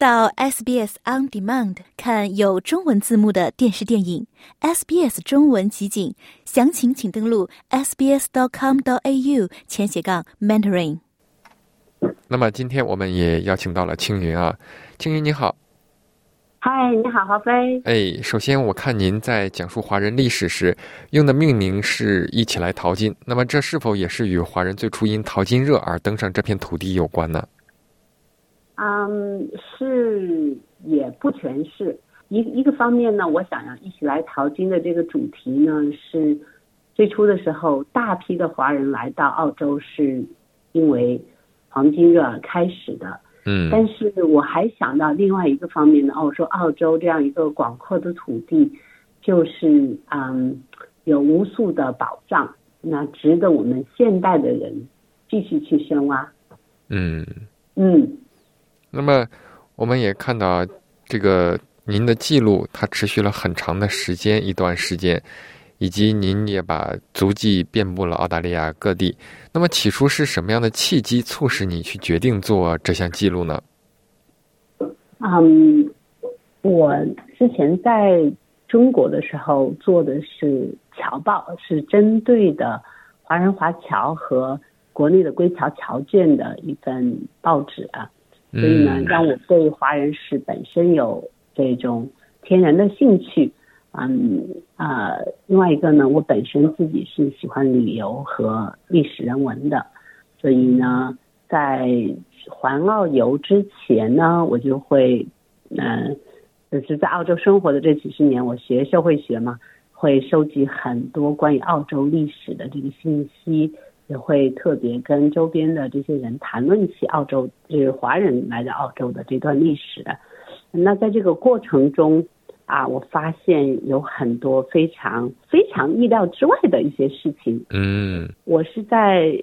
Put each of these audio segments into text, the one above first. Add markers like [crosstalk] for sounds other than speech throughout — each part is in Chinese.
到 SBS On Demand 看有中文字幕的电视电影 SBS 中文集锦，详情请登录 sbs.com.au 前斜杠 mentoring。那么今天我们也邀请到了青云啊，青云你好。嗨，你好，郝飞。哎，首先我看您在讲述华人历史时用的命名是一起来淘金，那么这是否也是与华人最初因淘金热而登上这片土地有关呢？嗯，是也不全是。一一个方面呢，我想要一起来淘金的这个主题呢，是最初的时候大批的华人来到澳洲，是因为黄金热而开始的。嗯，但是我还想到另外一个方面呢，哦，说澳洲这样一个广阔的土地，就是嗯，有无数的宝藏，那值得我们现代的人继续去深挖。嗯嗯。那么，我们也看到这个您的记录，它持续了很长的时间，一段时间，以及您也把足迹遍布了澳大利亚各地。那么，起初是什么样的契机促使你去决定做这项记录呢？嗯，我之前在中国的时候做的是侨报，是针对的华人华侨和国内的归侨侨眷的一份报纸啊。所以呢，让我对华人史本身有这种天然的兴趣。嗯啊，另外一个呢，我本身自己是喜欢旅游和历史人文的，所以呢，在环澳游之前呢，我就会嗯，就是在澳洲生活的这几十年，我学社会学嘛，会收集很多关于澳洲历史的这个信息。也会特别跟周边的这些人谈论起澳洲，就是华人来到澳洲的这段历史。那在这个过程中啊，我发现有很多非常非常意料之外的一些事情。嗯，我是在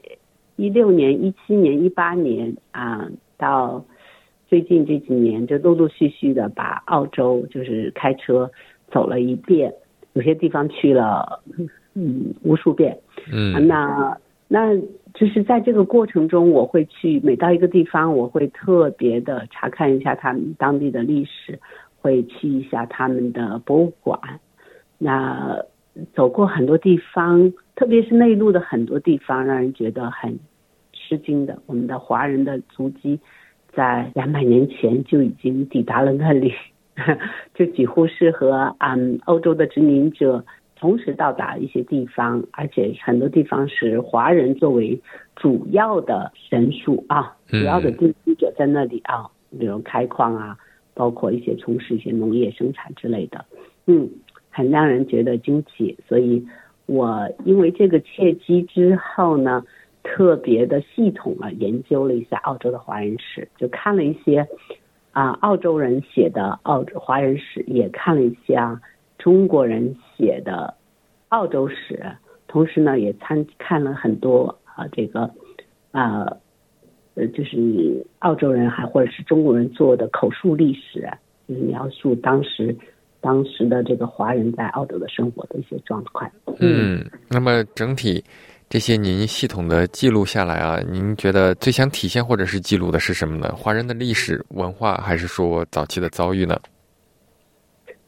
一六年、一七年、一八年啊，到最近这几年，就陆陆续续的把澳洲就是开车走了一遍，有些地方去了嗯无数遍。嗯，那。那就是在这个过程中，我会去每到一个地方，我会特别的查看一下他们当地的历史，会去一下他们的博物馆。那走过很多地方，特别是内陆的很多地方，让人觉得很吃惊的。我们的华人的足迹在两百年前就已经抵达了那里，[laughs] 就几乎是和嗯欧洲的殖民者。同时到达一些地方，而且很多地方是华人作为主要的神树啊，主要的定居者在那里啊，比如开矿啊，包括一些从事一些农业生产之类的，嗯，很让人觉得惊奇。所以我因为这个契机之后呢，特别的系统了研究了一下澳洲的华人史，就看了一些啊澳洲人写的澳洲华人史，也看了一些啊。中国人写的澳洲史，同时呢也参看了很多啊这个啊呃就是澳洲人还或者是中国人做的口述历史，就是描述当时当时的这个华人在澳洲的生活的一些状况。嗯，那么整体这些您系统的记录下来啊，您觉得最想体现或者是记录的是什么呢？华人的历史文化，还是说早期的遭遇呢？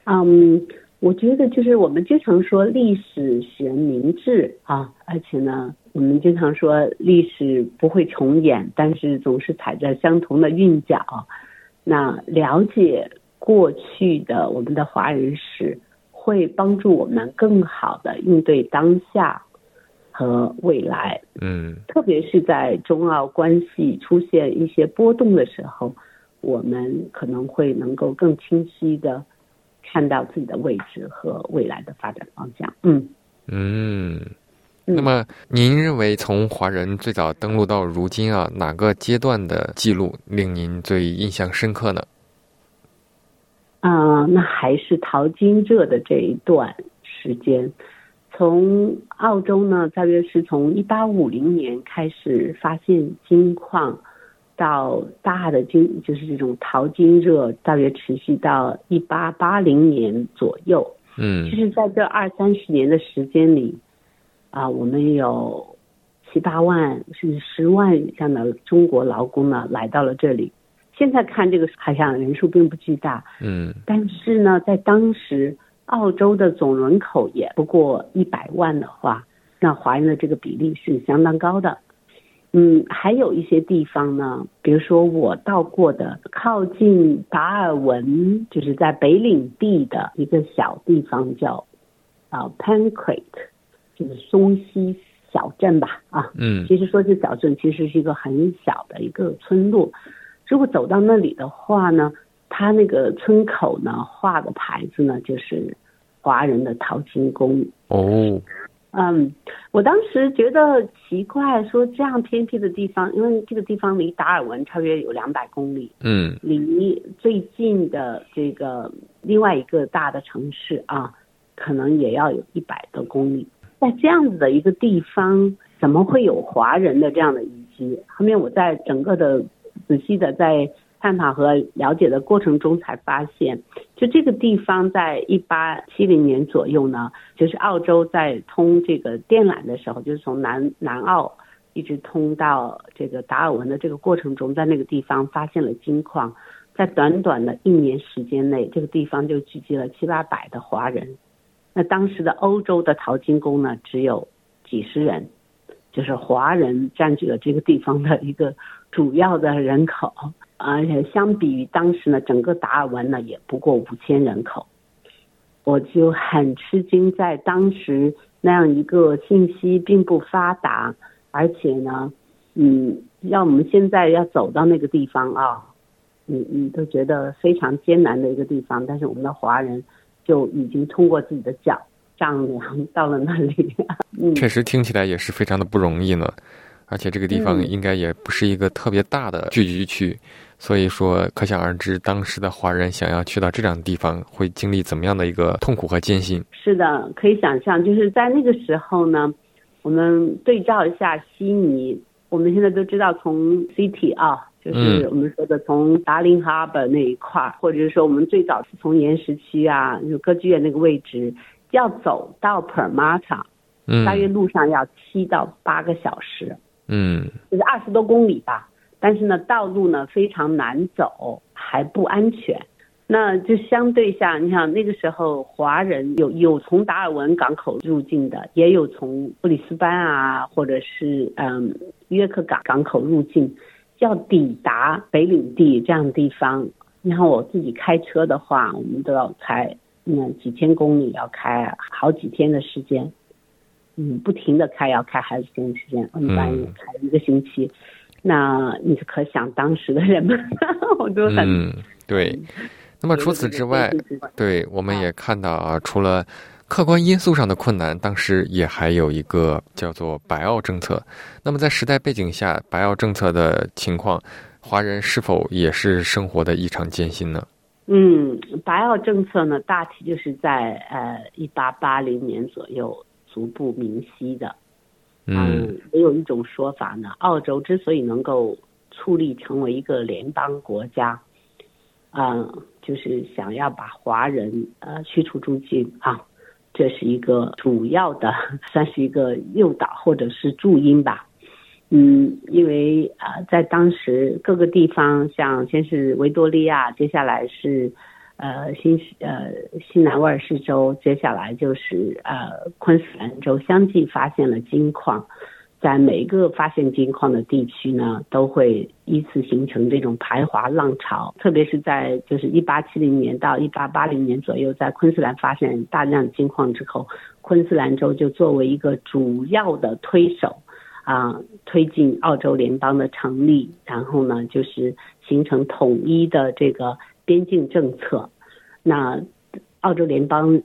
嗯。我觉得就是我们经常说历史使人明智啊，而且呢，我们经常说历史不会重演，但是总是踩着相同的韵脚。那了解过去的我们的华人史，会帮助我们更好的应对当下和未来。嗯，特别是在中澳关系出现一些波动的时候，我们可能会能够更清晰的。看到自己的位置和未来的发展方向。嗯嗯，那么您认为从华人最早登陆到如今啊，哪个阶段的记录令您最印象深刻呢？啊，那还是淘金热的这一段时间。从澳洲呢，大约是从一八五零年开始发现金矿。到大的金就是这种淘金热，大约持续到一八八零年左右。嗯，就是在这二三十年的时间里，啊，我们有七八万甚至十万以上的中国劳工呢来到了这里，现在看这个好像人数并不巨大，嗯但是呢，在当时澳洲的总人口也不过一百万的话，那华人的这个比例是相当高的。嗯，还有一些地方呢，比如说我到过的靠近达尔文，就是在北领地的一个小地方叫啊 Pancrate，就是松溪小镇吧啊，嗯其实说是小镇，其实是一个很小的一个村落。如果走到那里的话呢，它那个村口呢画的牌子呢就是华人的淘金宫。哦，嗯，我当时觉得奇怪，说这样偏僻的地方，因为这个地方离达尔文超约有两百公里，嗯离最近的这个另外一个大的城市啊，可能也要有一百多公里。在这样子的一个地方，怎么会有华人的这样的遗迹？后面我在整个的仔细的在探讨和了解的过程中，才发现，就这个地方在一八七零年左右呢，就是澳洲在通这个电缆的时候，就是从南南澳一直通到这个达尔文的这个过程中，在那个地方发现了金矿，在短短的一年时间内，这个地方就聚集了七八百的华人。那当时的欧洲的淘金工呢，只有几十人，就是华人占据了这个地方的一个主要的人口，而且相比于当时呢，整个达尔文呢也不过五千人口。我就很吃惊，在当时那样一个信息并不发达，而且呢，嗯，让我们现在要走到那个地方啊，你你都觉得非常艰难的一个地方，但是我们的华人就已经通过自己的脚丈量到了那里，[laughs] 嗯，确实听起来也是非常的不容易呢。而且这个地方嗯应该也不是一个特别大的聚集区，所以说可想而知，当时的华人想要去到这样的地方，会经历怎么样的一个痛苦和艰辛。是的，可以想象，就是在那个时候呢，我们对照一下悉尼，我们现在都知道从 City 啊，就是我们说的从达林 Harbour 那一块儿，或者是说我们最早是从岩石区啊，就歌剧院那个位置，要走到 Permata，嗯大约路上要七到八个小时。嗯就是二十多公里吧。但是呢，道路呢非常难走，还不安全。那就相对下，你想那个时候华人有有从达尔文港口入境的，也有从布里斯班啊，或者是嗯约克港港口入境，要抵达北领地这样的地方。你看我自己开车的话，我们都要开嗯几千公里，要开好几天的时间。嗯，不停的开要开好几天的时间，一般嗯开一个星期。那你可想当时的人们，[laughs] 我都很。嗯，对。那么除此之外，除此之外对我们也看到啊，除了客观因素上的困难，当时也还有一个叫做白澳政策。那么在时代背景下，白澳政策的情况，华人是否也是生活的异常艰辛呢？嗯，白澳政策呢，大体就是在呃一八八零年左右逐步明晰的。嗯也有一种说法呢，澳洲之所以能够矗立成为一个联邦国家，嗯、就是想要把华人呃驱除出境啊，这是一个主要的，[laughs] 算是一个诱导或者是注因吧。嗯，因为啊、呃在当时各个地方，像先是维多利亚，接下来是呃新西呃西南威尔士州，接下来就是呃昆士兰州，相继发现了金矿。在每一个发现金矿的地区呢，都会依次形成这种排华浪潮，特别是在就是一八七零年到一八八零年左右，在昆士兰发现大量金矿之后，昆士兰州就作为一个主要的推手。啊，推进澳洲联邦的成立，然后呢，就是形成统一的这个边境政策。那澳洲联邦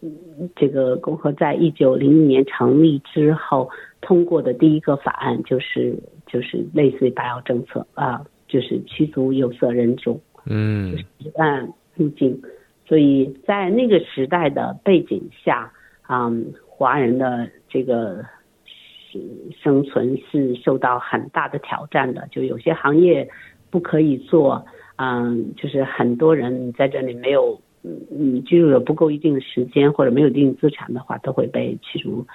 嗯这个共和在一九零一年成立之后通过的第一个法案就是就是类似于白澳政策啊，就是驱逐有色人种。嗯岸入境，所以在那个时代的背景下，嗯，华人的这个生存是受到很大的挑战的，就有些行业不可以做，嗯，就是很多人在这里没有，嗯，你居住了不够一定的时间或者没有一定资产的话，都会被驱逐，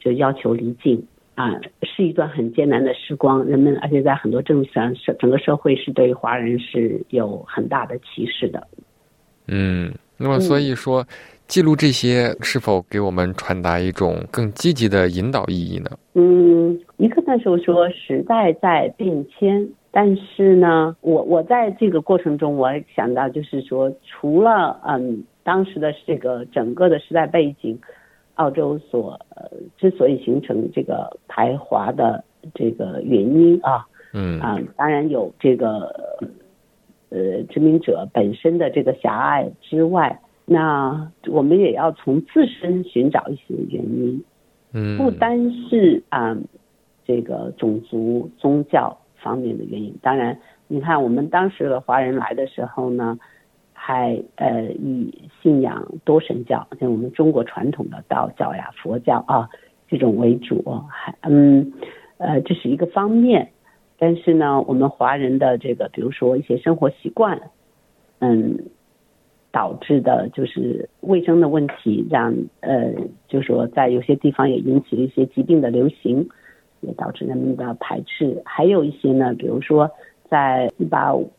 就要求离境。啊，是一段很艰难的时光。人们而且在很多政治上，社整个社会是对华人是有很大的歧视的。嗯，那么所以说，记录这些是否给我们传达一种更积极的引导意义呢？嗯，一个那时候说时代在变迁，但是呢，我我在这个过程中，我想到就是说，除了嗯当时的这个整个的时代背景，澳洲所呃之所以形成这个排华的这个原因啊，嗯啊，当然有这个呃殖民者本身的这个狭隘之外，那我们也要从自身寻找一些原因。嗯，不单是啊、这个种族、宗教方面的原因。当然，你看我们当时的华人来的时候呢，还呃以信仰多神教，像我们中国传统的道教呀、佛教啊这种为主，还嗯呃这是一个方面。但是呢，我们华人的这个，比如说一些生活习惯，嗯，导致的就是卫生的问题，让呃，就说在有些地方也引起了一些疾病的流行，也导致人们的排斥。还有一些呢，比如说在一八五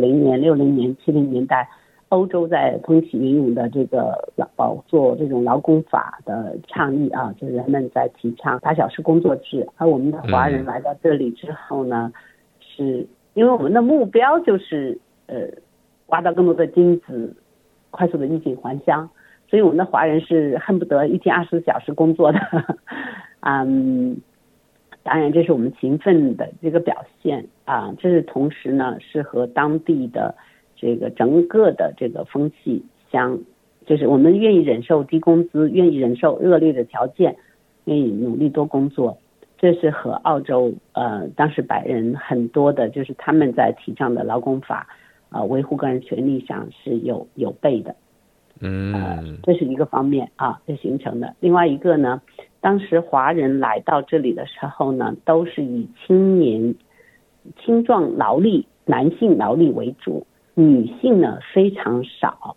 零年、六零年、七零年代，欧洲在风起云涌的这个劳保做这种劳工法的倡议啊，就是人们在提倡八小时工作制，而我们的华人嗯。来到这里之后呢，是因为我们的目标就是呃挖到更多的金子，快速的衣锦还乡，所以我们的华人是恨不得一天二十四小时工作的，[laughs] 嗯，当然这是我们勤奋的这个表现啊，这是同时呢是和当地的这个整个的这个风气相，就是我们愿意忍受低工资，愿意忍受恶劣的条件，愿意努力多工作，这是和澳洲呃当时白人很多的，就是他们在提倡的劳工法。啊，维护个人权利上是有有悖的，呃嗯，这是一个方面啊，这形成的。另外一个呢，当时华人来到这里的时候呢，都是以青年、青壮劳力、男性劳力为主，女性呢非常少，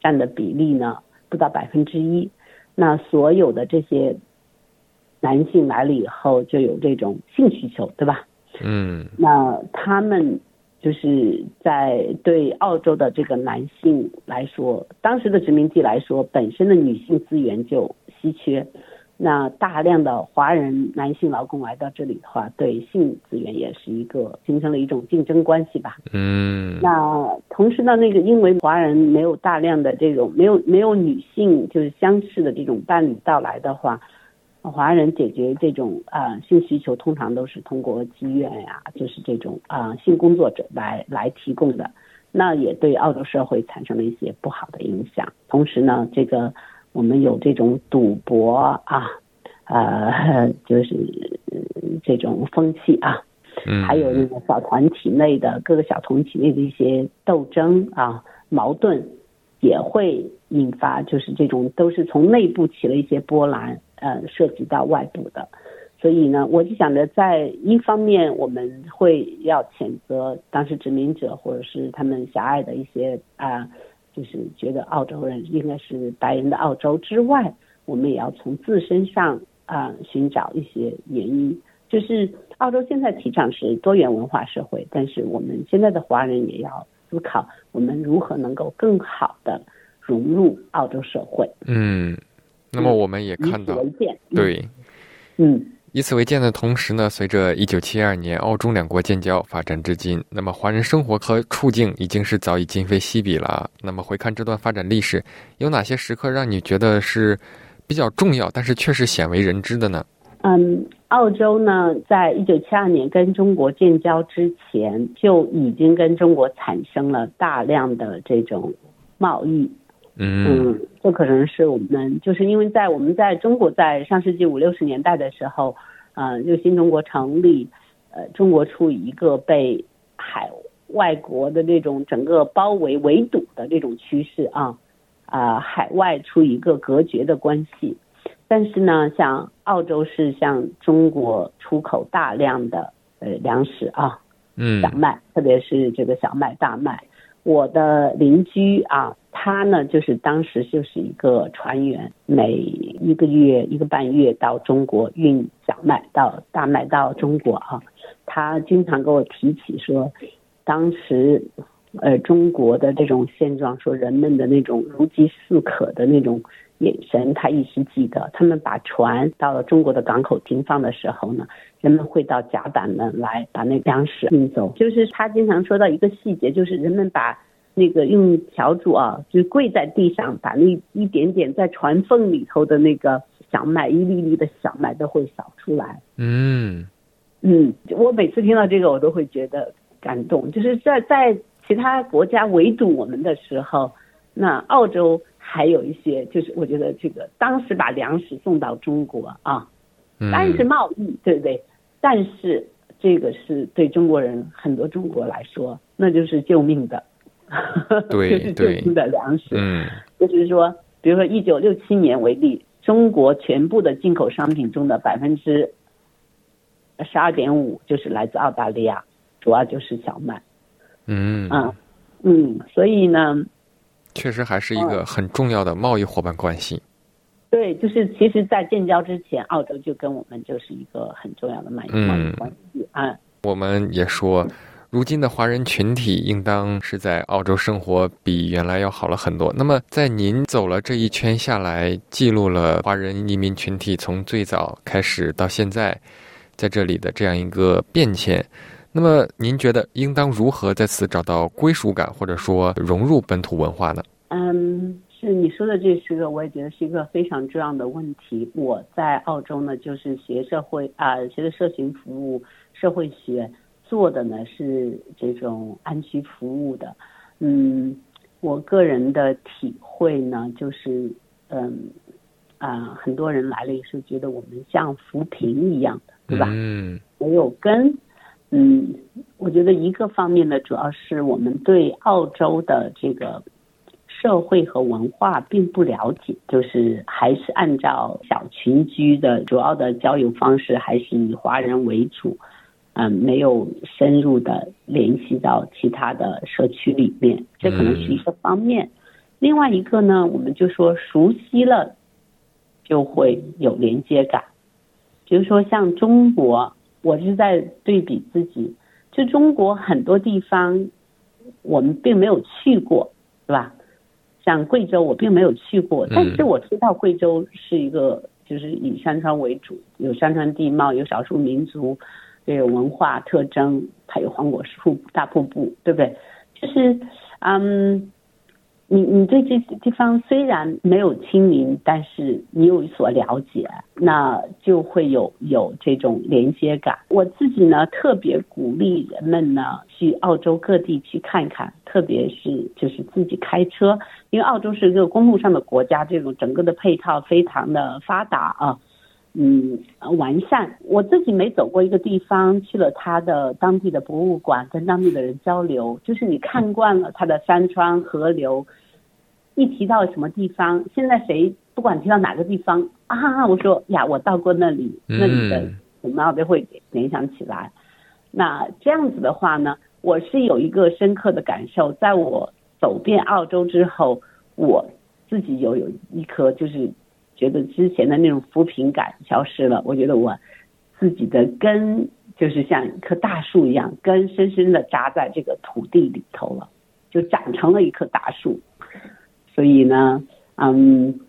占的比例呢不到百分之一。那所有的这些男性来了以后，就有这种性需求，对吧？嗯那他们就是在对澳洲的这个男性来说，当时的殖民地来说，本身的女性资源就稀缺，那大量的华人男性劳工来到这里的话，对性资源也是一个形成了一种竞争关系吧。嗯那同时呢，那个因为华人没有大量的这种没有没有女性就是相似的这种伴侣到来的话，华人解决这种啊、性需求通常都是通过妓院呀、就是这种啊、性工作者来来提供的，那也对澳洲社会产生了一些不好的影响。同时呢，这个我们有这种赌博啊，呃，[laughs] 就是呃这种风气啊，嗯，还有那个小团体内的各个小团体内的一些斗争啊、矛盾，也会引发就是这种都是从内部起了一些波澜，呃，涉及到外部的。所以呢，我就想着，在一方面我们会要谴责当时殖民者或者是他们狭隘的一些啊、就是觉得澳洲人应该是白人的澳洲之外，我们也要从自身上啊、寻找一些原因。就是澳洲现在提倡是多元文化社会，但是我们现在的华人也要思考，我们如何能够更好的融入澳洲社会。嗯，那么我们也看到对。嗯以此为鉴的同时呢，随着1972年澳中两国建交发展至今，那么华人生活和处境已经是早已今非昔比了。那么回看这段发展历史，有哪些时刻让你觉得是比较重要，但是却是鲜为人知的呢？嗯，澳洲呢，在一九七二年跟中国建交之前，就已经跟中国产生了大量的这种贸易。嗯嗯，这可能是我们就是因为在我们在中国在上世纪五六十年代的时候，呃，就新中国成立，呃，中国处于一个被海外国的这种整个包围围堵的这种趋势啊，啊、海外处于一个隔绝的关系。但是呢，像澳洲是向中国出口大量的呃粮食啊，嗯小麦，特别是这个小麦、大麦，我的邻居啊，他呢就是当时就是一个船员，每一个月一个半月到中国运小麦到大麦到中国啊，他经常跟我提起说，当时呃中国的这种现状，说人们的那种如饥似渴的那种眼神，他一直记得。他们把船到了中国的港口停放的时候呢，人们会到甲板们来把那粮食运走。就是他经常说到一个细节，就是人们把那个用笤帚啊，就跪在地上，把那一点点在船缝里头的那个小麦，一粒粒的小麦都会扫出来。嗯嗯，我每次听到这个，我都会觉得感动。就是在在其他国家围堵我们的时候，那澳洲还有一些，就是我觉得这个当时把粮食送到中国啊，嗯，当然是贸易，对不对？但是这个是对中国人很多中国来说，那就是救命的，对 [laughs] 就是救对命的粮食。嗯就是说，比如说一九六七年为例，中国全部的进口商品中的百分之十二点五就是来自澳大利亚，主要就是小麦。嗯，嗯嗯，所以呢，确实还是一个很重要的贸易伙伴关系。对，就是其实，在建交之前，澳洲就跟我们就是一个很重要的贸易关系啊。我们也说，如今的华人群体应当是在澳洲生活比原来要好了很多。那么，在您走了这一圈下来，记录了华人移民群体从最早开始到现在在这里的这样一个变迁。那么，您觉得应当如何在此找到归属感，或者说融入本土文化呢？嗯，是你说的，这是个我也觉得是一个非常重要的问题。我在澳洲呢，就是学社会啊、学的社群服务、社会学，做的呢是这种安居服务的。嗯，我个人的体会呢，就是嗯啊、很多人来了也是觉得我们像扶贫一样的，对吧？嗯没有根。嗯，我觉得一个方面呢，主要是我们对澳洲的这个社会和文化并不了解，就是还是按照小群居的主要的交友方式，还是以华人为主。嗯，没有深入的联系到其他的社区里面，这可能是一个方面。另外一个呢，我们就说熟悉了，就会有连接感。比如说像中国，我是在对比自己，就中国很多地方我们并没有去过，是吧？像贵州我并没有去过，但是我知道贵州是一个就是以山川为主，有山川地貌，有少数民族，也有文化特征，还有黄果树大瀑布，对不对？就是嗯。你你对这些地方虽然没有亲临，但是你有所了解，那就会有有这种连接感。我自己呢，特别鼓励人们呢去澳洲各地去看看，特别是就是自己开车，因为澳洲是一个公路上的国家，这种整个的配套非常的发达啊。嗯，完善。我自己没走过一个地方，去了他的当地的博物馆，跟当地的人交流，就是你看惯了他的山川河流，一提到什么地方，现在谁不管提到哪个地方啊，我说呀，我到过那里，那里的什么都会联想起来。那这样子的话呢，我是有一个深刻的感受，在我走遍澳洲之后，我自己有有一颗就是。觉得之前的那种扶贫感消失了，我觉得我自己的根就是像一棵大树一样，根深深的扎在这个土地里头了，就长成了一棵大树。所以呢，嗯，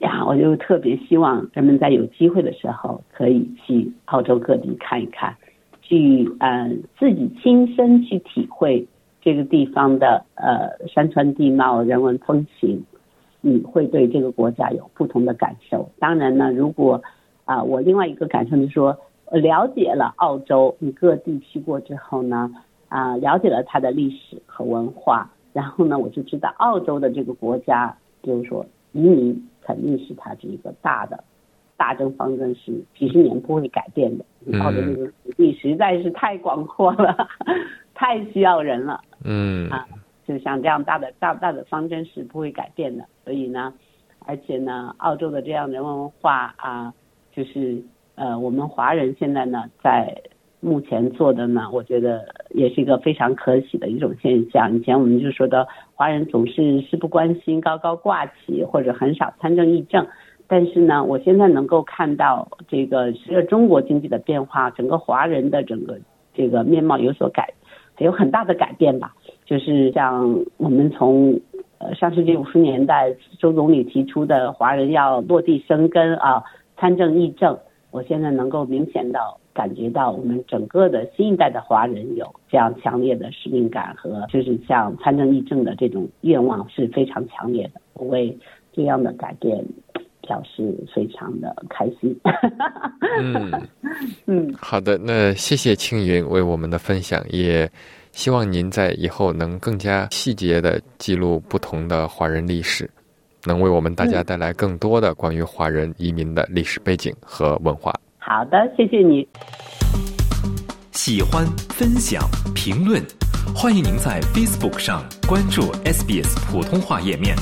呀，我就特别希望人们在有机会的时候可以去澳洲各地看一看，去呃自己亲身去体会这个地方的呃山川地貌、人文风情。你会对这个国家有不同的感受。当然呢，如果啊，我另外一个感受就是说，了解了澳洲，你各地去过之后呢，啊，了解了它的历史和文化，然后呢，我就知道澳洲的这个国家，就是说移民肯定是它这一个大的大政方针是几十年不会改变的。澳洲这个土地实在是太广阔了，[laughs] 太需要人了。嗯啊。就像这样大的大大的方针是不会改变的，所以呢，而且呢，澳洲的这样人文文化啊，就是呃，我们华人现在呢，在目前做的呢，我觉得也是一个非常可喜的一种现象。以前我们就说的华人总是事不关心、高高挂起，或者很少参政议政。但是呢，我现在能够看到这个随着中国经济的变化，整个华人的整个这个面貌有所改，有很大的改变吧。就是像我们从呃上世纪五十年代周总理提出的华人要落地生根啊，参政议政，我现在能够明显到感觉到我们整个的新一代的华人有这样强烈的使命感和就是像参政议政的这种愿望是非常强烈的。我为这样的改变。表示非常的开心。嗯 [laughs] 嗯，好的，那谢谢青云为我们的分享，也希望您在以后能更加细节的记录不同的华人历史，能为我们大家带来更多的关于华人移民的历史背景和文化。好的，谢谢你。喜欢、分享、评论，欢迎您在 Facebook 上关注 SBS 普通话页面。